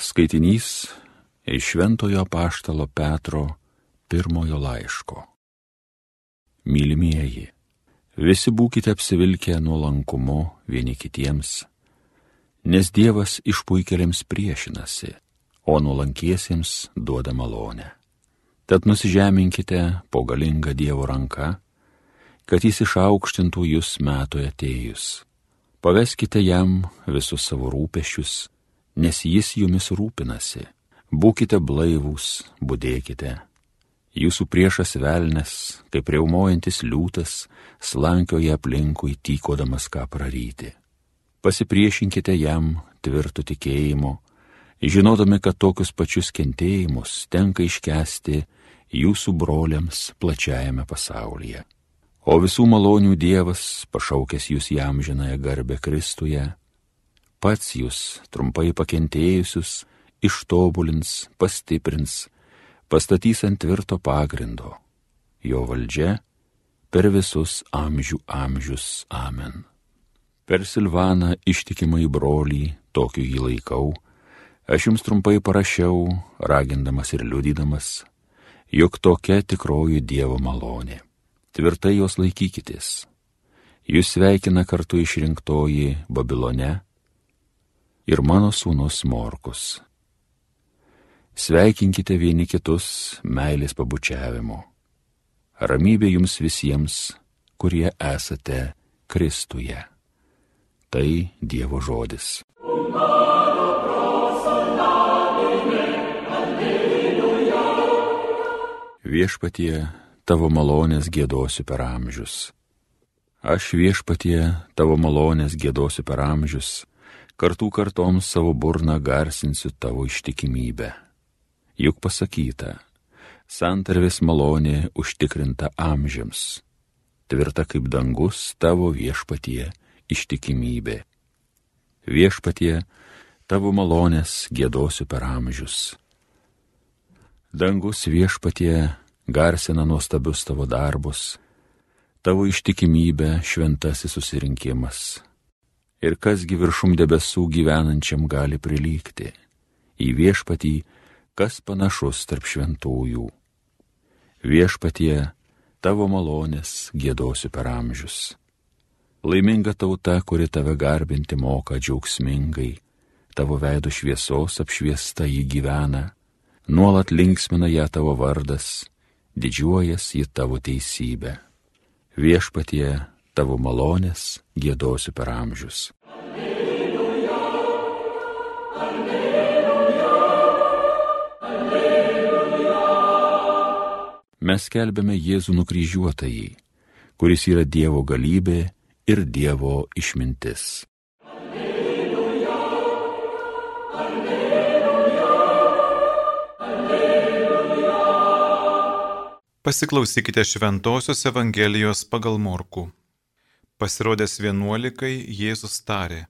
Skaitinys iš Šventojo Paštalo Petro pirmojo laiško. Mylimieji, visi būkite apsivilkę nuolankumu vieni kitiems, nes Dievas išpuikeliams priešinasi, o nuolankiesiems duoda malonę. Tad nusižeminkite po galingą Dievo ranką, kad jis išaukštintų jūs metų atėjus. Paveskite jam visus savo rūpešius nes jis jumis rūpinasi. Būkite blaivūs, būdėkite. Jūsų priešas velnes, kaip reumojantis liūtas, slankioja aplinkui tykodamas ką praryti. Pasipriešinkite jam tvirtų tikėjimu, žinodami, kad tokius pačius kentėjimus tenka iškesti jūsų broliams plačiajame pasaulyje. O visų malonių Dievas, pašaukęs jūs jam žinąją garbę Kristuje, pats jūs trumpai pakentėjusius ištobulins, pastiprins, pastatys ant tvirto pagrindo. Jo valdžia per visus amžių amžius. Amen. Per Silvaną ištikimai brolį, tokiu jį laikau, aš jums trumpai parašiau, ragindamas ir liudydamas, jog tokia tikroji Dievo malonė. Tvirtai jos laikykitės. Jūs sveikina kartu išrinktoji Babilone, ir mano sūnus Morkus. Sveikinkite vieni kitus meilės pabučiavimu. Ramybė jums visiems, kurie esate Kristuje. Tai Dievo žodis. Viešpatie, tavo malonės gėdosiu per amžius. Aš viešpatie, tavo malonės gėdosiu per amžius kartų kartoms savo burną garsinsiu tavo ištikimybę. Juk pasakyta, santarvės malonė užtikrinta amžiams, tvirta kaip dangus tavo viešpatie ištikimybė. Viešpatie, tavo malonės gėdosiu per amžius. Dangus viešpatie garsina nuostabius tavo darbus, tavo ištikimybę šventasis susirinkimas ir kasgi viršum debesų gyvenančiam gali prilygti, į viešpatį, kas panašus tarp šventųjų. Viešpatie, tavo malonės gėdosiu per amžius. Laiminga tauta, kuri tave garbinti moka džiaugsmingai, tavo veido šviesos apšviesta jį gyvena, nuolat linksmina ją tavo vardas, didžiuojas į tavo teisybę. Viešpatie, tavo malonės gėdosiu per amžius. Alleluja, alleluja, alleluja. Mes kelbėme Jėzų nukryžiuotąjį, kuris yra Dievo galybė ir Dievo išmintis. Pasiklausykite Šventojios Evangelijos pagal Morku. Pasirodęs vienuolikai Jėzus tarė,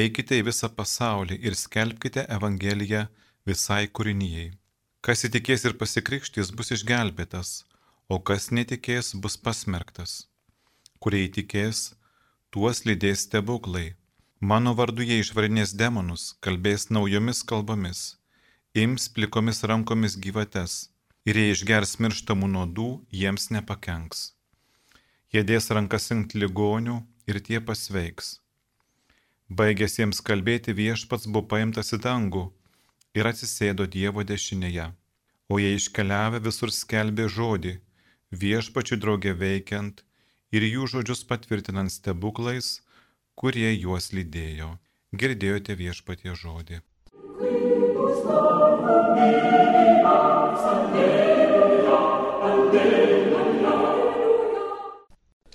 eikite į visą pasaulį ir skelbkite Evangeliją visai kūrinyjei. Kas įtikės ir pasikrikštys bus išgelbėtas, o kas netikės bus pasmerktas. Kurie įtikės, tuos lydės stebuklai. Mano vardu jie išvarinės demonus, kalbės naujomis kalbomis, ims plikomis rankomis gyvates ir jei išgers mirštamų nuodų, jiems nepakenks jie dės rankas ant ligonių ir tie pasveiks. Baigęs jiems kalbėti viešpats buvo paimtas į dangų ir atsisėdo Dievo dešinėje, o jie iškeliavę visur skelbė žodį, viešpačių draugė veikiant ir jų žodžius patvirtinant stebuklais, kurie juos lydėjo. Girdėjote viešpatie žodį.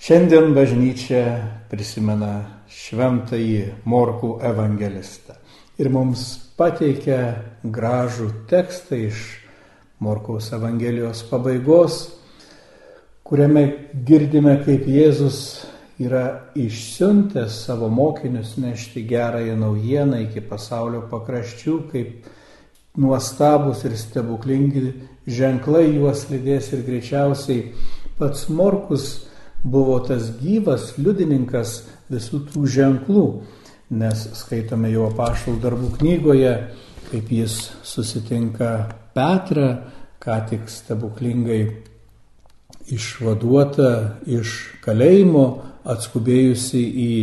Šiandien bažnyčia prisimena šventąjį Morkų evangelistą ir mums pateikia gražų tekstą iš Morkaus evangelijos pabaigos, kuriame girdime, kaip Jėzus yra išsiuntęs savo mokinius nešti gerąją naujieną iki pasaulio pakraščių, kaip nuostabus ir stebuklingi ženklai juos lydės ir greičiausiai pats Morkus buvo tas gyvas liudininkas visų tų ženklų, nes skaitome jo apaštalų darbų knygoje, kaip jis susitinka Petrą, ką tik stebuklingai išvaduota iš kalėjimo, atskubėjusi į,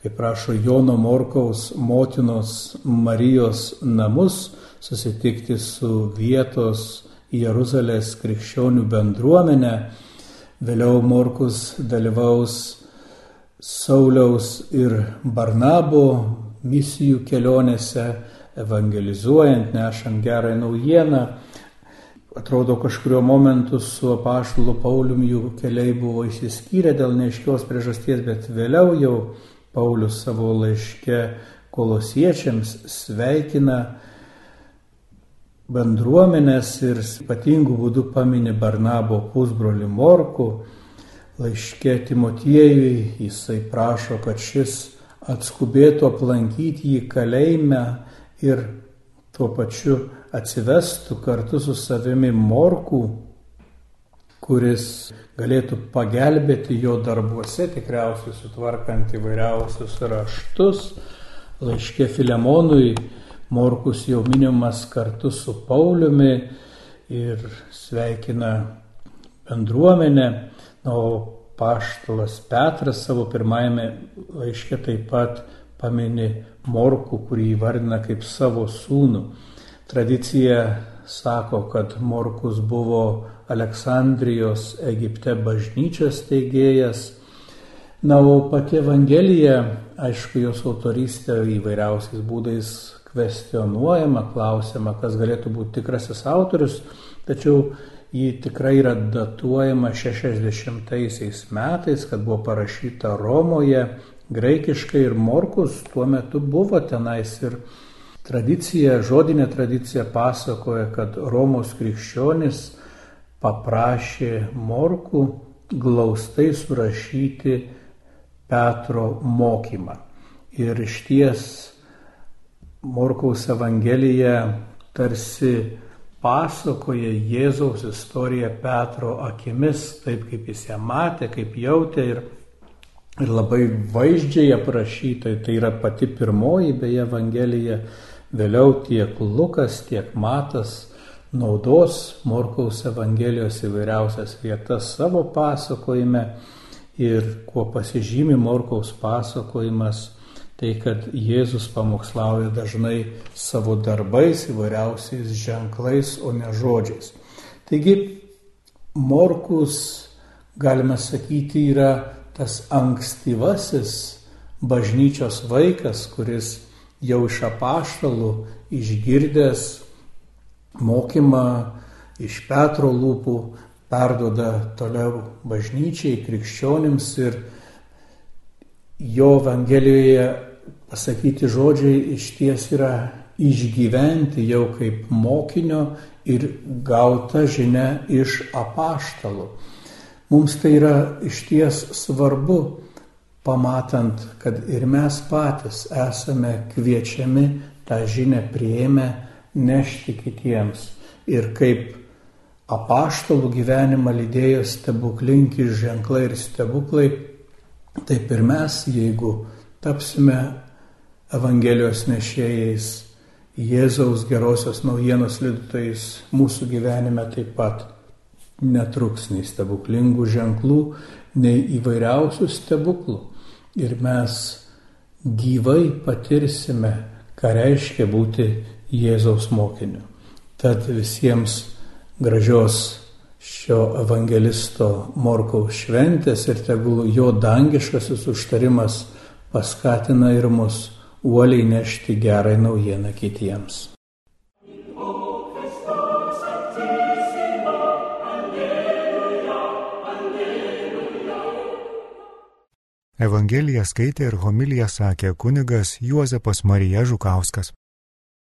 kaip prašo Jono Morkaus motinos Marijos namus, susitikti su vietos Jeruzalės krikščionių bendruomenė. Vėliau Morkus dalyvaus Sauliaus ir Barnabo misijų kelionėse, evangelizuojant, nešant gerą naujieną. Atrodo, kažkurio momentu su apaštalu Pauliumi jų keliai buvo išsiskyrę dėl neaiškios priežasties, bet vėliau jau Paulius savo laiške kolosiečiams sveikina bendruomenės ir ypatingų būdų paminė Barnabo pusbrolį Morku. Laiške Timotiejui jisai prašo, kad šis atskubėtų aplankyti jį kalėjime ir tuo pačiu atsivestų kartu su savimi morkų, kuris galėtų pagelbėti jo darbuose, tikriausiai sutvarkant įvairiausius raštus. Laiškė Filemonui Morkus jau minimas kartu su Pauliumi ir sveikina bendruomenę, na, o paštalas Petras savo pirmajame laiške taip pat pamini Morku, kurį įvardina kaip savo sūnų. Tradicija sako, kad Morkus buvo Aleksandrijos Egipte bažnyčios teigėjas. Na, o pati Evangelija, aišku, jos autorystė įvairiausiais būdais kvestionuojama, klausima, kas galėtų būti tikrasis autorius, tačiau ji tikrai yra datuojama 60 metais, kad buvo parašyta Romoje graikiškai ir Morkus tuo metu buvo tenais ir Tradicija, žodinė tradicija pasakoja, kad Romos krikščionis paprašė Morkų glaustai surašyti Petro mokymą. Ir iš ties Morkaus Evangelija tarsi pasakoja Jėzaus istoriją Petro akimis, taip kaip jis ją matė, kaip jautė ir, ir labai vaizdžiai aprašyta. Tai yra pati pirmoji beje Evangelija Vėliau tiek Lukas, tiek Matas naudos Morkaus Evangelijos įvairiausias vietas savo pasakojime ir kuo pasižymi Morkaus pasakojimas, tai kad Jėzus pamokslauja dažnai savo darbais, įvairiausiais ženklais, o ne žodžiais. Taigi Morkus, galime sakyti, yra tas ankstyvasis bažnyčios vaikas, kuris jau iš apaštalų išgirdęs mokymą iš Petro lūpų, perdoda toliau bažnyčiai, krikščionims ir jo Evangelijoje pasakyti žodžiai iš ties yra išgyventi jau kaip mokinio ir gauta žinia iš apaštalų. Mums tai yra iš ties svarbu, pamatant, kad ir mes patys esame kviečiami tą žinę prieėmę nešti kitiems. Ir kaip apaštalų gyvenimą lydėjo stebuklingi ženklai ir stebuklai, taip ir mes, jeigu tapsime Evangelijos nešėjais, Jėzaus gerosios naujienos liudytojais, mūsų gyvenime taip pat netruks nei stebuklingų ženklų, nei įvairiausių stebuklų ir mes gyvai patirsime, ką reiškia būti Jėzaus mokiniu. Tad visiems gražios šio evangelisto Morkaus šventės ir tegul jo dangiškasis užtarimas paskatina ir mus uoliai nešti gerą naujieną kitiems. Evangeliją skaitė ir homiliją sakė kunigas Juozapas Marija Žukauskas.